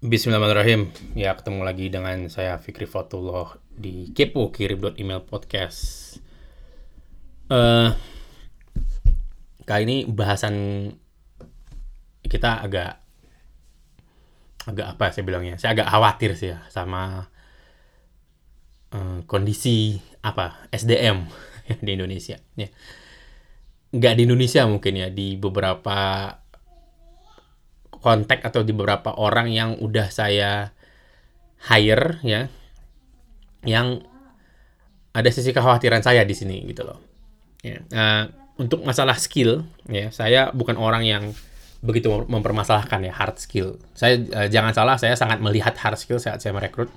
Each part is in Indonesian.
Bismillahirrahmanirrahim. Ya, ketemu lagi dengan saya Fikri Fatullah di Kepo Kirim.email podcast. Uh, kali ini bahasan kita agak agak apa ya saya bilangnya? Saya agak khawatir sih ya sama uh, kondisi apa SDM di Indonesia. Ya. Nggak di Indonesia mungkin ya, di beberapa kontak atau di beberapa orang yang udah saya hire ya yang ada sisi kekhawatiran saya di sini gitu loh. Ya, uh, untuk masalah skill ya saya bukan orang yang begitu mempermasalahkan ya hard skill. Saya uh, jangan salah saya sangat melihat hard skill saat saya merekrut.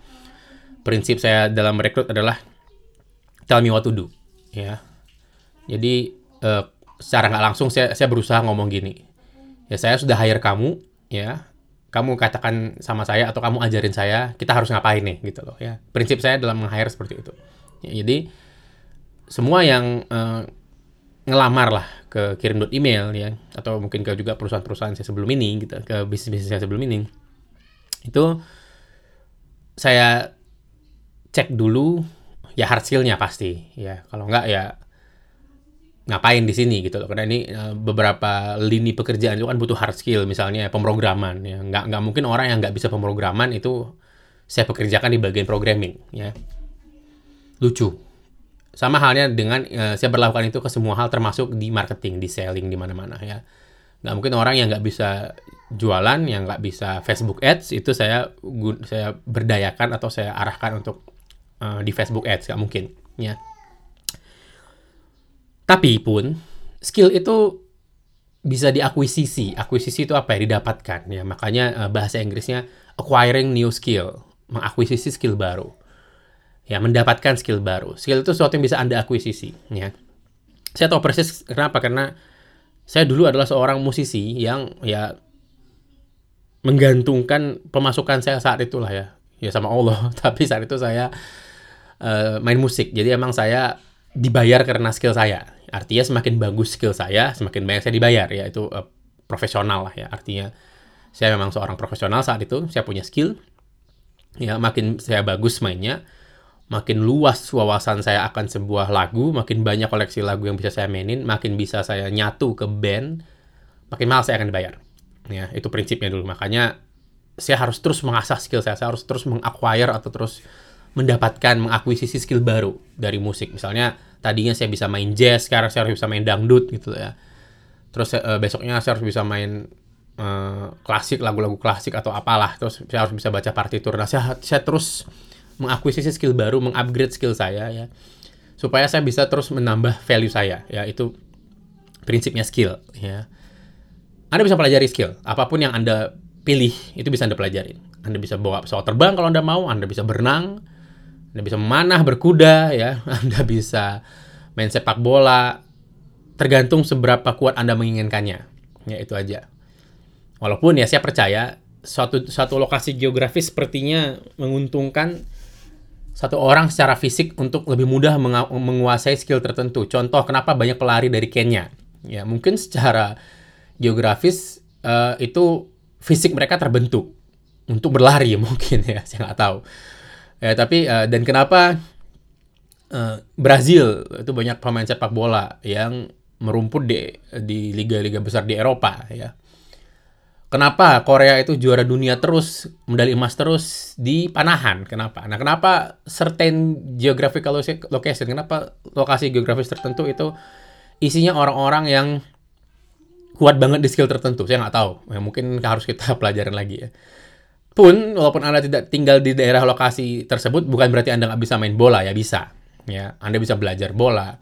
Prinsip saya dalam merekrut adalah tell me what to do ya. Jadi uh, secara nggak langsung saya saya berusaha ngomong gini. Ya saya sudah hire kamu ya kamu katakan sama saya atau kamu ajarin saya kita harus ngapain nih gitu loh ya. Prinsip saya dalam meng-hire seperti itu. Ya, jadi semua yang uh, ngelamar lah ke kirim email ya atau mungkin ke juga perusahaan-perusahaan saya sebelum ini gitu ke bisnis-bisnis saya sebelum ini itu saya cek dulu ya hard skillnya pasti ya. Kalau enggak ya ngapain di sini gitu loh. Karena ini uh, beberapa lini pekerjaan itu kan butuh hard skill misalnya pemrograman ya. Nggak nggak mungkin orang yang nggak bisa pemrograman itu saya pekerjakan di bagian programming ya. Lucu. Sama halnya dengan uh, saya berlakukan itu ke semua hal termasuk di marketing di selling di mana-mana ya. Nggak mungkin orang yang nggak bisa jualan yang nggak bisa Facebook Ads itu saya saya berdayakan atau saya arahkan untuk uh, di Facebook Ads nggak mungkin ya tapi pun skill itu bisa diakuisisi. Akuisisi itu apa ya? Didapatkan ya. Makanya uh, bahasa Inggrisnya acquiring new skill, mengakuisisi skill baru. Ya, mendapatkan skill baru. Skill itu sesuatu yang bisa Anda akuisisi, ya. Saya tahu persis kenapa karena saya dulu adalah seorang musisi yang ya menggantungkan pemasukan saya saat itulah ya. Ya sama Allah, tapi saat itu saya uh, main musik. Jadi emang saya dibayar karena skill saya Artinya semakin bagus skill saya, semakin banyak saya dibayar ya itu uh, profesional lah ya. Artinya saya memang seorang profesional saat itu, saya punya skill. Ya, makin saya bagus mainnya, makin luas wawasan saya akan sebuah lagu, makin banyak koleksi lagu yang bisa saya mainin, makin bisa saya nyatu ke band, makin mahal saya akan dibayar. Ya, itu prinsipnya dulu. Makanya saya harus terus mengasah skill saya, saya harus terus mengacquire atau terus mendapatkan mengakuisisi skill baru dari musik. Misalnya tadinya saya bisa main jazz, sekarang saya harus bisa main dangdut gitu ya. Terus uh, besoknya saya harus bisa main uh, klasik, lagu-lagu klasik atau apalah. Terus saya harus bisa baca partitur. Nah, saya, saya terus mengakuisisi skill baru, mengupgrade skill saya ya. Supaya saya bisa terus menambah value saya ya. Itu prinsipnya skill ya. Anda bisa pelajari skill. Apa pun yang Anda pilih itu bisa Anda pelajari. Anda bisa bawa pesawat terbang kalau Anda mau, Anda bisa berenang, anda bisa memanah, berkuda, ya. Anda bisa main sepak bola. Tergantung seberapa kuat Anda menginginkannya. Ya, itu aja. Walaupun ya saya percaya suatu suatu lokasi geografis sepertinya menguntungkan satu orang secara fisik untuk lebih mudah menguasai skill tertentu. Contoh kenapa banyak pelari dari Kenya. Ya, mungkin secara geografis uh, itu fisik mereka terbentuk untuk berlari mungkin ya, saya nggak tahu. Ya, tapi uh, dan kenapa uh, Brazil itu banyak pemain sepak bola yang merumput di di liga-liga besar di Eropa ya. Kenapa Korea itu juara dunia terus, medali emas terus di panahan? Kenapa? Nah, kenapa certain geographical location? Kenapa lokasi geografis tertentu itu isinya orang-orang yang kuat banget di skill tertentu? Saya nggak tahu. Ya, mungkin harus kita pelajarin lagi ya pun walaupun anda tidak tinggal di daerah lokasi tersebut bukan berarti anda nggak bisa main bola ya bisa. Ya anda bisa belajar bola.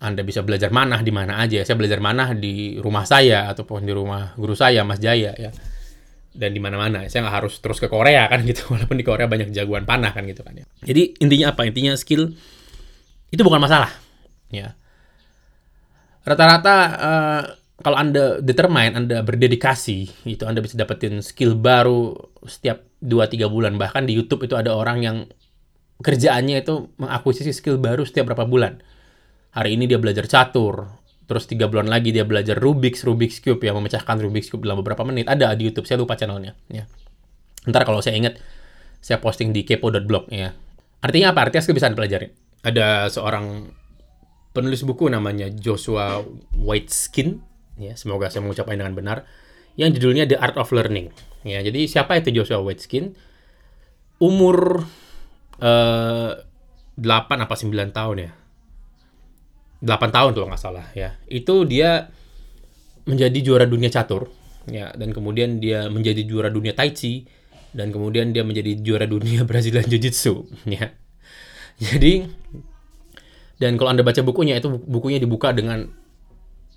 Anda bisa belajar manah di mana aja. Saya belajar manah di rumah saya ataupun di rumah guru saya Mas Jaya ya. Dan di mana-mana. Saya nggak harus terus ke Korea kan gitu. Walaupun di Korea banyak jagoan panah kan gitu kan ya. Jadi intinya apa? Intinya skill itu bukan masalah ya. Rata-rata uh, kalau Anda determine, Anda berdedikasi, itu Anda bisa dapetin skill baru setiap 2-3 bulan. Bahkan di YouTube itu ada orang yang kerjaannya itu mengakuisisi skill baru setiap berapa bulan. Hari ini dia belajar catur, terus tiga bulan lagi dia belajar Rubik's Rubik's Cube yang memecahkan Rubik's Cube dalam beberapa menit. Ada di YouTube, saya lupa channelnya. Ya. Ntar kalau saya ingat, saya posting di kepo.blog ya. Artinya apa? Artinya skill bisa dipelajari. Ada seorang penulis buku namanya Joshua Whiteskin, ya semoga saya mengucapkan dengan benar, yang judulnya The Art of Learning. Ya, jadi siapa itu Joshua Whiteskin? Umur uh, 8 apa 9 tahun ya. 8 tahun kalau nggak salah ya. Itu dia menjadi juara dunia catur ya dan kemudian dia menjadi juara dunia tai chi dan kemudian dia menjadi juara dunia Brazilian Jiu Jitsu ya. Jadi dan kalau Anda baca bukunya, itu bukunya dibuka dengan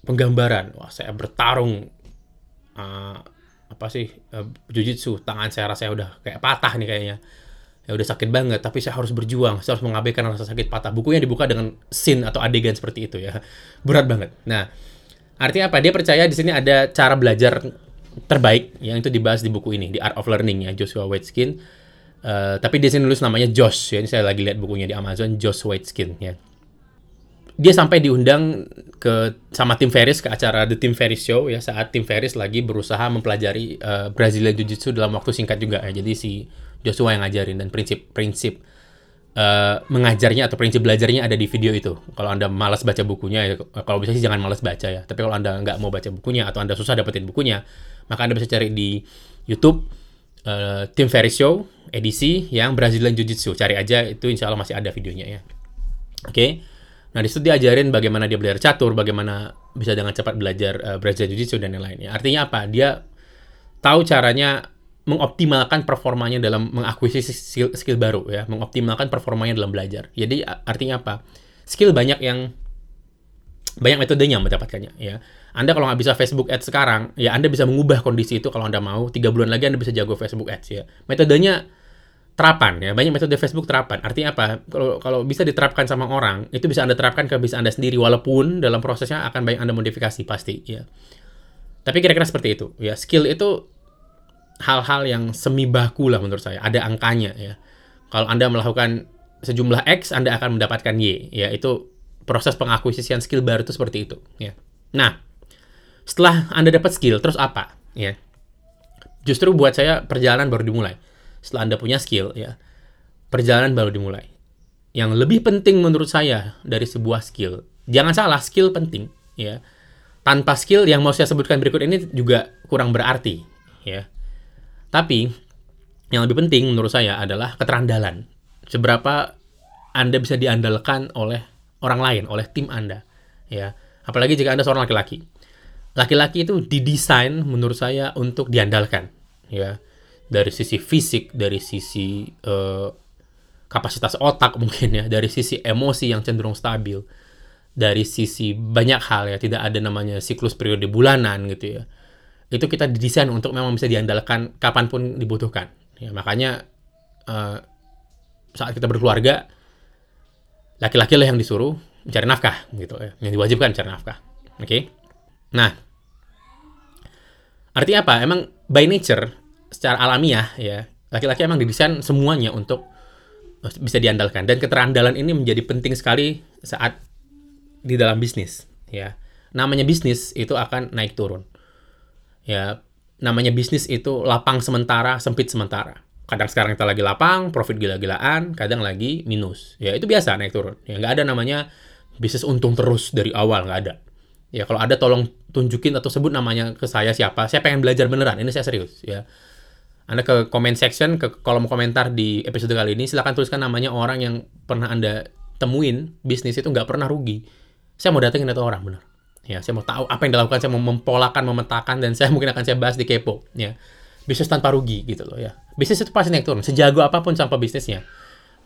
penggambaran. Wah, saya bertarung uh, apa sih uh, jujitsu, tangan saya rasa udah kayak patah nih kayaknya. Ya udah sakit banget, tapi saya harus berjuang, saya harus mengabaikan rasa sakit patah. Bukunya dibuka dengan scene atau adegan seperti itu ya. Berat banget. Nah, artinya apa? Dia percaya di sini ada cara belajar terbaik yang itu dibahas di buku ini, di Art of Learning ya, Joshua Waitzkin. Uh, tapi di sini nulis namanya Josh ya. Ini saya lagi lihat bukunya di Amazon, Josh Waitzkin ya dia sampai diundang ke sama tim Ferris ke acara The Tim Ferris Show ya saat tim Ferris lagi berusaha mempelajari uh, Brazilian Jiu-Jitsu dalam waktu singkat juga ya. Jadi si Joshua yang ngajarin dan prinsip-prinsip uh, mengajarnya atau prinsip belajarnya ada di video itu. Kalau Anda malas baca bukunya ya kalau bisa sih jangan malas baca ya. Tapi kalau Anda nggak mau baca bukunya atau Anda susah dapetin bukunya, maka Anda bisa cari di YouTube uh, Tim Ferris Show edisi yang Brazilian Jiu-Jitsu. Cari aja itu insya Allah masih ada videonya ya. Oke. Okay? Nah, di situ diajarin bagaimana dia belajar catur, bagaimana bisa dengan cepat belajar uh, Brazilian Jiu-Jitsu dan yang lainnya. Artinya apa? Dia tahu caranya mengoptimalkan performanya dalam mengakuisisi skill, skill baru ya, mengoptimalkan performanya dalam belajar. Jadi artinya apa? Skill banyak yang banyak metodenya mendapatkannya ya. Anda kalau nggak bisa Facebook Ads sekarang, ya Anda bisa mengubah kondisi itu kalau Anda mau. Tiga bulan lagi Anda bisa jago Facebook Ads ya. Metodenya terapan ya banyak metode Facebook terapan. Artinya apa? Kalau kalau bisa diterapkan sama orang itu bisa anda terapkan ke bisa anda sendiri walaupun dalam prosesnya akan banyak anda modifikasi pasti ya. Tapi kira-kira seperti itu ya. Skill itu hal-hal yang semi baku lah menurut saya ada angkanya ya. Kalau anda melakukan sejumlah X anda akan mendapatkan Y ya. Itu proses pengakuisisian skill baru itu seperti itu ya. Nah setelah anda dapat skill terus apa ya? Justru buat saya perjalanan baru dimulai setelah Anda punya skill ya, perjalanan baru dimulai. Yang lebih penting menurut saya dari sebuah skill, jangan salah, skill penting ya. Tanpa skill yang mau saya sebutkan berikut ini juga kurang berarti ya. Tapi yang lebih penting menurut saya adalah keterandalan. Seberapa Anda bisa diandalkan oleh orang lain, oleh tim Anda ya. Apalagi jika Anda seorang laki-laki. Laki-laki itu didesain menurut saya untuk diandalkan ya dari sisi fisik, dari sisi uh, kapasitas otak mungkin ya, dari sisi emosi yang cenderung stabil, dari sisi banyak hal ya, tidak ada namanya siklus periode bulanan gitu ya. Itu kita didesain untuk memang bisa diandalkan kapan pun dibutuhkan. Ya, makanya uh, saat kita berkeluarga, laki-laki lah yang disuruh mencari nafkah gitu ya, yang diwajibkan mencari nafkah. Oke. Okay? Nah, artinya apa? Emang by nature secara alamiah ya. Laki-laki emang didesain semuanya untuk bisa diandalkan. Dan keterandalan ini menjadi penting sekali saat di dalam bisnis ya. Namanya bisnis itu akan naik turun ya. Namanya bisnis itu lapang sementara sempit sementara. Kadang sekarang kita lagi lapang profit gila-gilaan kadang lagi minus ya. Itu biasa naik turun ya. Nggak ada namanya bisnis untung terus dari awal nggak ada. Ya kalau ada tolong tunjukin atau sebut namanya ke saya siapa saya pengen belajar beneran ini saya serius ya anda ke comment section, ke kolom komentar di episode kali ini, silahkan tuliskan namanya orang yang pernah Anda temuin, bisnis itu nggak pernah rugi. Saya mau datengin itu orang, benar. Ya, saya mau tahu apa yang dilakukan, saya mau mempolakan, memetakan, dan saya mungkin akan saya bahas di Kepo. Ya, bisnis tanpa rugi gitu loh ya. Bisnis itu pasti naik turun, sejago apa pun sampai bisnisnya.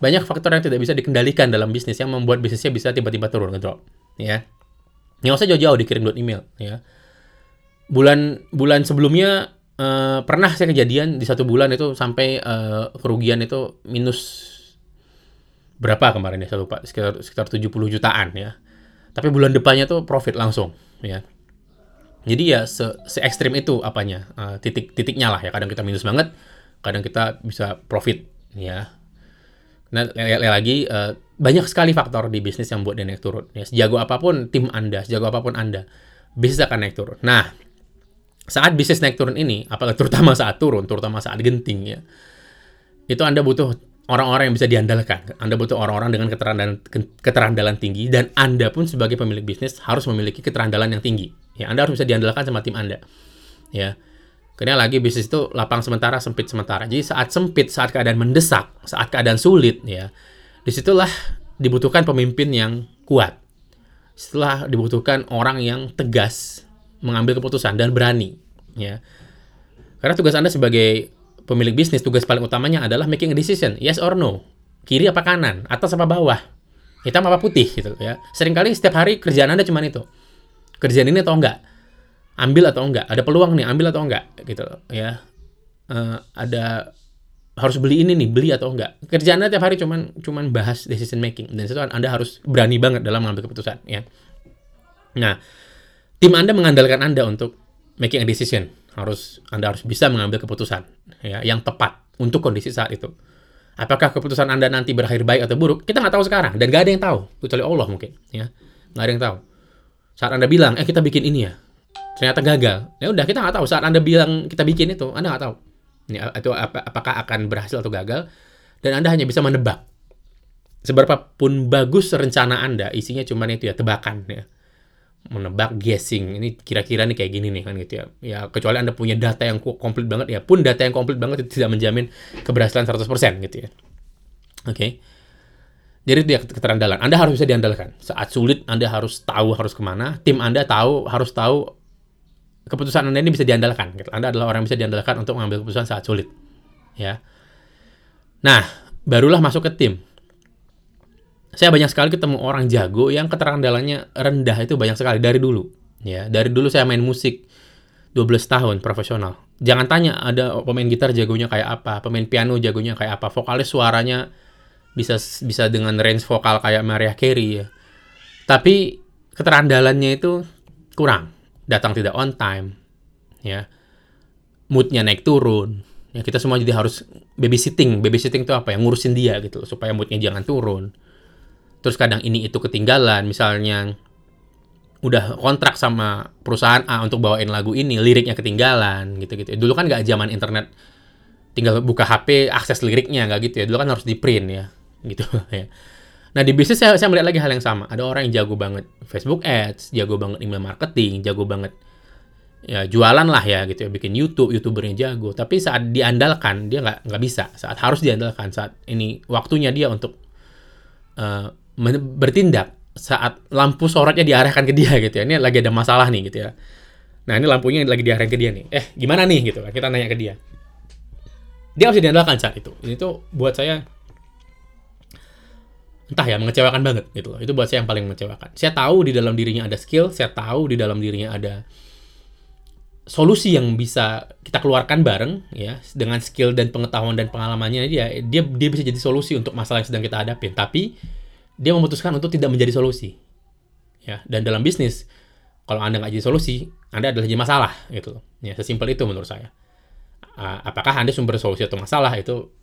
Banyak faktor yang tidak bisa dikendalikan dalam bisnis yang membuat bisnisnya bisa tiba-tiba turun, ngedrop. Ya, nggak usah jauh-jauh dikirim buat email. Ya, bulan bulan sebelumnya uh, pernah saya kejadian di satu bulan itu sampai uh, kerugian itu minus berapa kemarin ya saya lupa sekitar sekitar 70 jutaan ya. Tapi bulan depannya tuh profit langsung ya. Jadi ya se, se ekstrim itu apanya uh, titik titiknya lah ya. Kadang kita minus banget, kadang kita bisa profit ya. Nah, lagi uh, banyak sekali faktor di bisnis yang buat dia naik turun. Ya, sejago apa pun tim Anda, sejago apa pun Anda, bisnis akan naik turun. Nah, saat bisnis naik turun ini, apalagi terutama saat turun, terutama saat genting ya, itu Anda butuh orang-orang yang bisa diandalkan. Anda butuh orang-orang dengan keterandalan, keterandalan tinggi, dan Anda pun sebagai pemilik bisnis harus memiliki keterandalan yang tinggi. Ya, Anda harus bisa diandalkan sama tim Anda. Ya, karena lagi bisnis itu lapang sementara, sempit sementara. Jadi saat sempit, saat keadaan mendesak, saat keadaan sulit, ya, di situlah dibutuhkan pemimpin yang kuat. Setelah dibutuhkan orang yang tegas, mengambil keputusan dan berani ya. Karena tugas anda sebagai pemilik bisnis tugas paling utamanya adalah making a decision yes or no. Kiri apa kanan atas apa bawah hitam apa putih gitu ya. Seringkali setiap hari kerjaan anda cuma itu. Kerjaan ini atau enggak? Ambil atau enggak? Ada peluang nih ambil atau enggak? Gitu ya. Uh, ada harus beli ini nih beli atau enggak? Kerjaan anda tiap hari cuman cuman bahas decision making. Dan itu anda harus berani banget dalam mengambil keputusan ya. Nah tim Anda mengandalkan Anda untuk making a decision. Harus Anda harus bisa mengambil keputusan ya yang tepat untuk kondisi saat itu. Apakah keputusan Anda nanti berakhir baik atau buruk? Kita nggak tahu sekarang dan gak ada yang tahu kecuali Allah mungkin ya. Nggak ada yang tahu. Saat Anda bilang, "Eh, kita bikin ini ya." Ternyata gagal. Ya udah, kita nggak tahu. Saat Anda bilang kita bikin itu, Anda nggak tahu. Ini itu ap apakah akan berhasil atau gagal dan Anda hanya bisa menebak. Seberapa pun bagus rencana Anda, isinya cuma itu ya tebakan ya menebak guessing. Ini kira-kira nih kayak gini nih kan gitu ya. Ya kecuali anda punya data yang komplit banget ya pun data yang komplit banget itu tidak menjamin keberhasilan 100% gitu ya. Oke. Okay. jadi dia keterandalan. Anda harus bisa diandalkan. Saat sulit anda harus tahu harus ke mana. Tim anda tahu harus tahu keputusan anda ini bisa diandalkan gitu. anda adalah orang yang bisa diandalkan untuk mengambil keputusan saat sulit. Ya. Nah barulah masuk ke tim saya banyak sekali ketemu orang jago yang keterandalannya rendah itu banyak sekali dari dulu. Ya, dari dulu saya main musik 12 tahun profesional. Jangan tanya ada pemain gitar jagonya kayak apa, pemain piano jagonya kayak apa, vokalis suaranya bisa bisa dengan range vokal kayak Mariah Carey ya. Tapi keterandalannya itu kurang. Datang tidak on time. Ya. Moodnya naik turun. Ya, kita semua jadi harus babysitting. Babysitting itu apa ya? Ngurusin dia gitu supaya moodnya jangan turun terus kadang ini itu ketinggalan misalnya udah kontrak sama perusahaan A untuk bawain lagu ini liriknya ketinggalan gitu-gitu. Dulu kan nggak zaman internet tinggal buka HP akses liriknya nggak gitu ya. Dulu kan harus di print ya gitu ya. Nah di bisnis saya, saya melihat lagi hal yang sama. Ada orang yang jago banget Facebook Ads jago banget email marketing jago banget ya jualan lah ya gitu ya. Bikin YouTube youtubernya jago. Tapi saat diandalkan dia nggak nggak bisa. Saat harus diandalkan saat ini waktunya dia untuk uh, bertindak saat lampu sorotnya diarahkan ke dia gitu ya. Ini lagi ada masalah nih gitu ya. Nah, ini lampunya lagi diarahkan ke dia nih. Eh, gimana nih gitu kan. Kita nanya ke dia. Dia harus diandalkan saat itu. Ini tuh buat saya entah ya mengecewakan banget gitu loh. Itu buat saya yang paling mengecewakan. Saya tahu di dalam dirinya ada skill, saya tahu di dalam dirinya ada solusi yang bisa kita keluarkan bareng ya dengan skill dan pengetahuan dan pengalamannya dia dia dia bisa jadi solusi untuk masalah yang sedang kita hadapin tapi dia memutuskan untuk tidak menjadi solusi. Ya, dan dalam bisnis, kalau Anda nggak jadi solusi, Anda adalah jadi masalah gitu. Ya, sesimpel itu menurut saya. apakah Anda sumber solusi atau masalah itu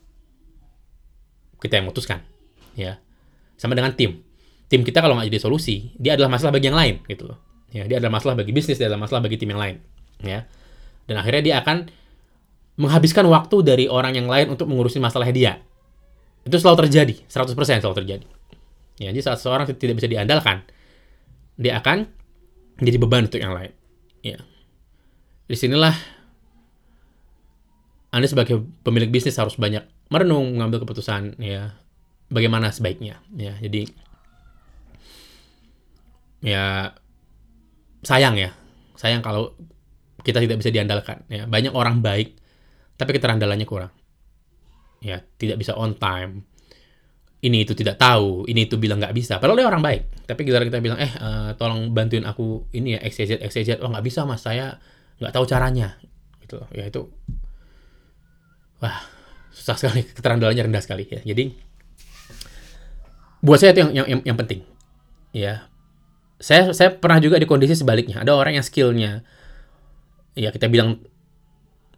kita yang memutuskan, ya. Sama dengan tim. Tim kita kalau nggak jadi solusi, dia adalah masalah bagi yang lain gitu loh. Ya, dia adalah masalah bagi bisnis, dia adalah masalah bagi tim yang lain, ya. Dan akhirnya dia akan menghabiskan waktu dari orang yang lain untuk mengurusin masalah dia. Itu selalu terjadi, 100% selalu terjadi. Ya, jadi saat seorang tidak bisa diandalkan, dia akan menjadi beban untuk yang lain. Ya. Di sinilah Anda sebagai pemilik bisnis harus banyak merenung, mengambil keputusan, ya, bagaimana sebaiknya. Ya, jadi ya sayang ya, sayang kalau kita tidak bisa diandalkan. Ya, banyak orang baik, tapi keterandalannya kurang. Ya, tidak bisa on time, ini itu tidak tahu, ini itu bilang nggak bisa. Padahal dia orang baik. Tapi kita kita bilang, eh uh, tolong bantuin aku ini ya XYZ XYZ. Oh nggak bisa mas, saya nggak tahu caranya. Gitu Ya itu, wah susah sekali. Keterandalannya rendah sekali ya. Jadi buat saya itu yang yang, yang, yang penting. Ya, saya saya pernah juga di kondisi sebaliknya. Ada orang yang skillnya, ya kita bilang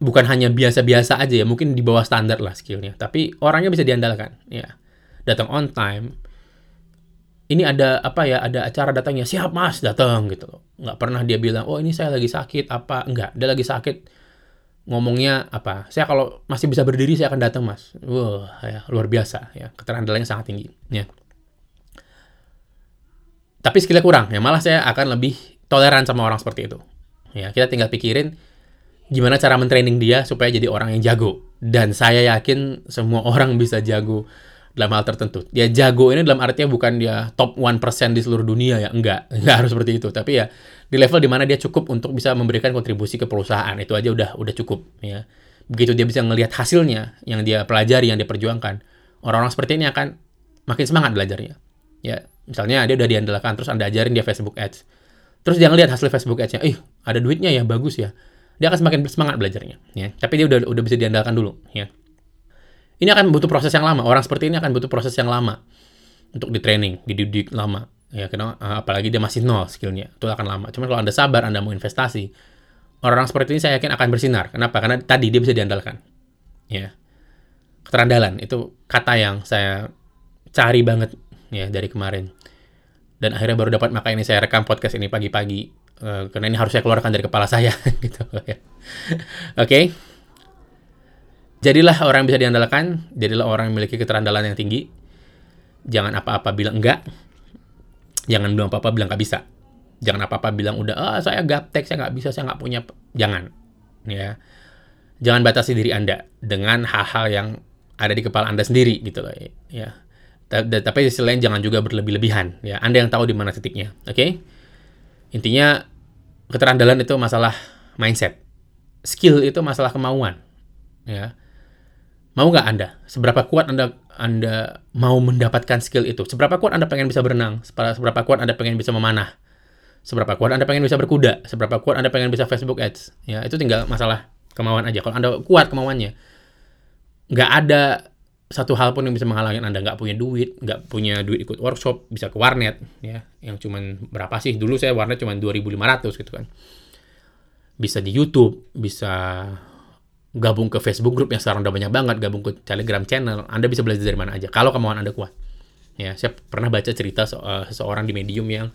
bukan hanya biasa-biasa aja ya, mungkin di bawah standar lah skillnya. Tapi orangnya bisa diandalkan. Ya datang on time ini ada apa ya ada acara datangnya siap mas datang gitu loh. Nggak pernah dia bilang oh ini saya lagi sakit apa enggak dia lagi sakit ngomongnya apa saya kalau masih bisa berdiri saya akan datang mas. Wah ya luar biasa ya. Keterandalannya sangat tinggi ya. Tapi skillnya kurang ya. Malah saya akan lebih toleran sama orang seperti itu ya. Kita tinggal pikirin gimana cara mentraining dia supaya jadi orang yang jago. Dan saya yakin semua orang bisa jago dalam hal tertentu. Dia jago ini dalam artinya bukan dia top 1% di seluruh dunia ya, enggak. Enggak harus seperti itu, tapi ya di level di mana dia cukup untuk bisa memberikan kontribusi ke perusahaan, itu aja udah udah cukup ya. Begitu dia bisa ngelihat hasilnya yang dia pelajari, yang dia perjuangkan, orang-orang seperti ini akan makin semangat belajarnya. Ya, misalnya dia udah diandalkan terus Anda ajarin dia Facebook Ads. Terus dia ngelihat hasil Facebook Ads-nya, "Ih, ada duitnya ya, bagus ya." Dia akan semakin semangat belajarnya, ya. Tapi dia udah udah bisa diandalkan dulu, ya ini akan butuh proses yang lama. Orang seperti ini akan butuh proses yang lama untuk di training, dididik lama. Ya, karena eh, apalagi dia masih nol skillnya, itu akan lama. Cuma kalau anda sabar, anda mau investasi, orang-orang seperti ini saya yakin akan bersinar. Kenapa? Karena tadi dia bisa diandalkan. Ya, keterandalan itu kata yang saya cari banget ya dari kemarin. Dan akhirnya baru dapat maka ini saya rekam podcast ini pagi-pagi uh, karena ini harus saya keluarkan dari kepala saya gitu ya. Oke. Okay? Jadilah orang yang bisa diandalkan, jadilah orang yang memiliki keterandalan yang tinggi. Jangan apa-apa bilang enggak. Jangan bilang apa-apa bilang nggak bisa. Jangan apa-apa bilang udah, ah oh, saya gaptek, saya nggak bisa, saya nggak punya. Jangan. Ya. Jangan batasi diri Anda dengan hal-hal yang ada di kepala Anda sendiri gitu loh. Ya. Tapi sisi lain jangan juga berlebih-lebihan. Ya. Anda yang tahu di mana titiknya. Oke? Okay? Intinya keterandalan itu masalah mindset. Skill itu masalah kemauan. Ya Mau nggak Anda? Seberapa kuat Anda Anda mau mendapatkan skill itu? Seberapa kuat Anda pengen bisa berenang? Seberapa kuat Anda pengen bisa memanah? Seberapa kuat Anda pengen bisa berkuda? Seberapa kuat Anda pengen bisa Facebook Ads? Ya, itu tinggal masalah kemauan aja. Kalau Anda kuat kemauannya, nggak ada satu hal pun yang bisa menghalangi Anda nggak punya duit, nggak punya duit ikut workshop, bisa ke warnet, ya, yang cuman berapa sih? Dulu saya warnet cuma 2.500 gitu kan. Bisa di YouTube, bisa gabung ke Facebook group yang sekarang udah banyak banget, gabung ke Telegram channel, Anda bisa belajar dari mana aja. Kalau kemauan Anda kuat. Ya, saya pernah baca cerita so, uh, seseorang di Medium yang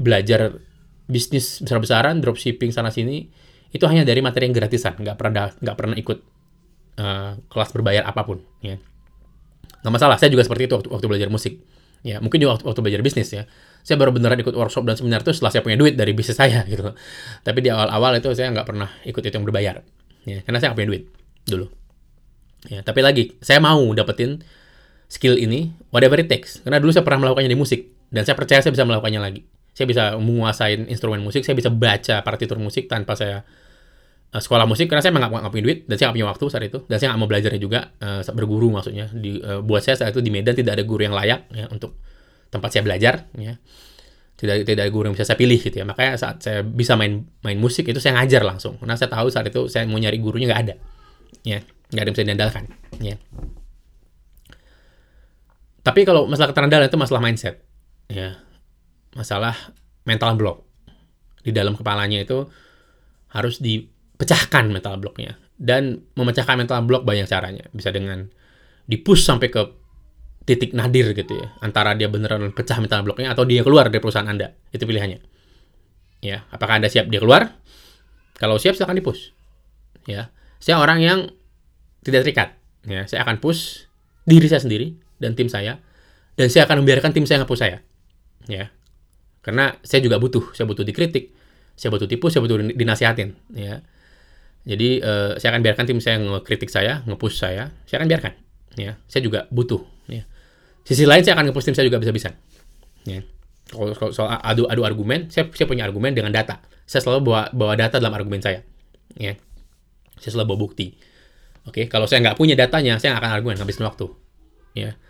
belajar bisnis besar-besaran, dropshipping sana sini, itu hanya dari materi yang gratisan, nggak pernah nggak pernah ikut uh, kelas berbayar apa pun. Ya, nggak masalah. Saya juga seperti itu waktu, waktu belajar musik. Ya, mungkin di waktu, waktu belajar bisnis ya. Saya baru beneran ikut workshop dan seminar itu setelah saya punya duit dari bisnis saya gitu. Tapi di awal-awal itu saya nggak pernah ikut itu yang berbayar ya karena saya nggak punya duit dulu. Ya tapi lagi saya mau dapetin skill ini whatever it takes. Karena dulu saya pernah melakukannya di musik dan saya percaya saya bisa melakukannya lagi. Saya bisa menguasai instrumen musik saya bisa baca partitur musik tanpa saya uh, sekolah musik karena saya nggak nggak punya duit dan saya nggak punya waktu saat itu. Dan saya nggak mau belajarnya juga uh, berguru maksudnya. Di uh, buat saya saat itu di Medan tidak ada guru yang layak ya untuk tempat saya belajar ya tidak tidak guru yang bisa saya pilih gitu ya. Makanya saat saya bisa main main musik itu saya ngajar langsung. Karena saya tahu saat itu saya mau nyari gurunya nggak ada. Ya nggak ada yang bisa diandalkan. Ya. Tapi kalau masalah keterandalan itu masalah mindset. Ya. Masalah mental block. Di dalam kepalanya itu harus dipecahkan mental blocknya. Dan memecahkan mental block banyak caranya. Bisa dengan dipush sampai ke titik nadir gitu ya antara dia beneran pecah mental bloknya atau dia keluar dari perusahaan anda. Itu pilihannya. Ya apakah anda siap dia keluar? Kalau siap silahkan dipush. Ya saya orang yang tidak terikat. Ya saya akan push diri saya sendiri dan tim saya dan saya akan membiarkan tim saya ngepush saya. Ya karena saya juga butuh saya butuh dikritik saya butuh tipu saya butuh dinasihatin. Ya jadi uh, saya akan biarkan tim saya ngekritik saya ngepush saya saya akan biarkan. Ya saya juga butuh Sisi lain saya akan ngepost tim saya juga bisa-bisa. Ya. Kalau, soal adu adu argumen, saya, saya punya argumen dengan data. Saya selalu bawa bawa data dalam argumen saya. Ya. Saya selalu bawa bukti. Oke, kalau saya nggak punya datanya, saya nggak akan argumen, habisin waktu. Ya.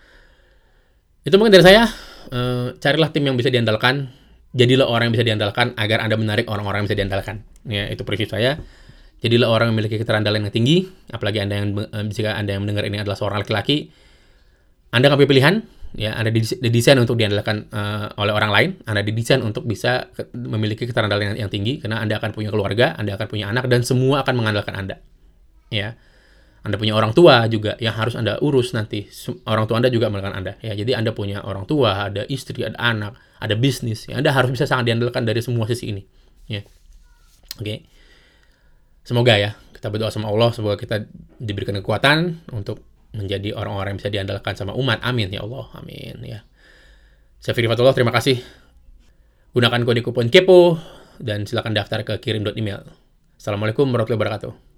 Itu mungkin dari saya. E, carilah tim yang bisa diandalkan. Jadilah orang yang bisa diandalkan agar Anda menarik orang-orang yang bisa diandalkan. Ya, itu prinsip saya. Jadilah orang yang memiliki keterandalan yang tinggi, apalagi Anda yang eh, jika Anda yang mendengar ini adalah seorang laki-laki, anda punya pilihan, ya Anda didesain untuk diandalkan uh, oleh orang lain, Anda didesain untuk bisa ke, memiliki keterandalan yang, yang tinggi karena Anda akan punya keluarga, Anda akan punya anak dan semua akan mengandalkan Anda. Ya. Anda punya orang tua juga yang harus Anda urus nanti. Orang tua Anda juga melakukan Anda. Ya, jadi Anda punya orang tua, ada istri, ada anak, ada bisnis. Ya, anda harus bisa sangat diandalkan dari semua sisi ini. Ya. Oke. Okay. Semoga ya kita berdoa sama Allah semoga kita diberikan kekuatan untuk menjadi orang-orang yang bisa diandalkan sama umat. Amin ya Allah. Amin ya. Saya Firly Fatullah, terima kasih. Gunakan kode kupon KEPO dan silakan daftar ke kirim.email. Assalamualaikum warahmatullahi wabarakatuh.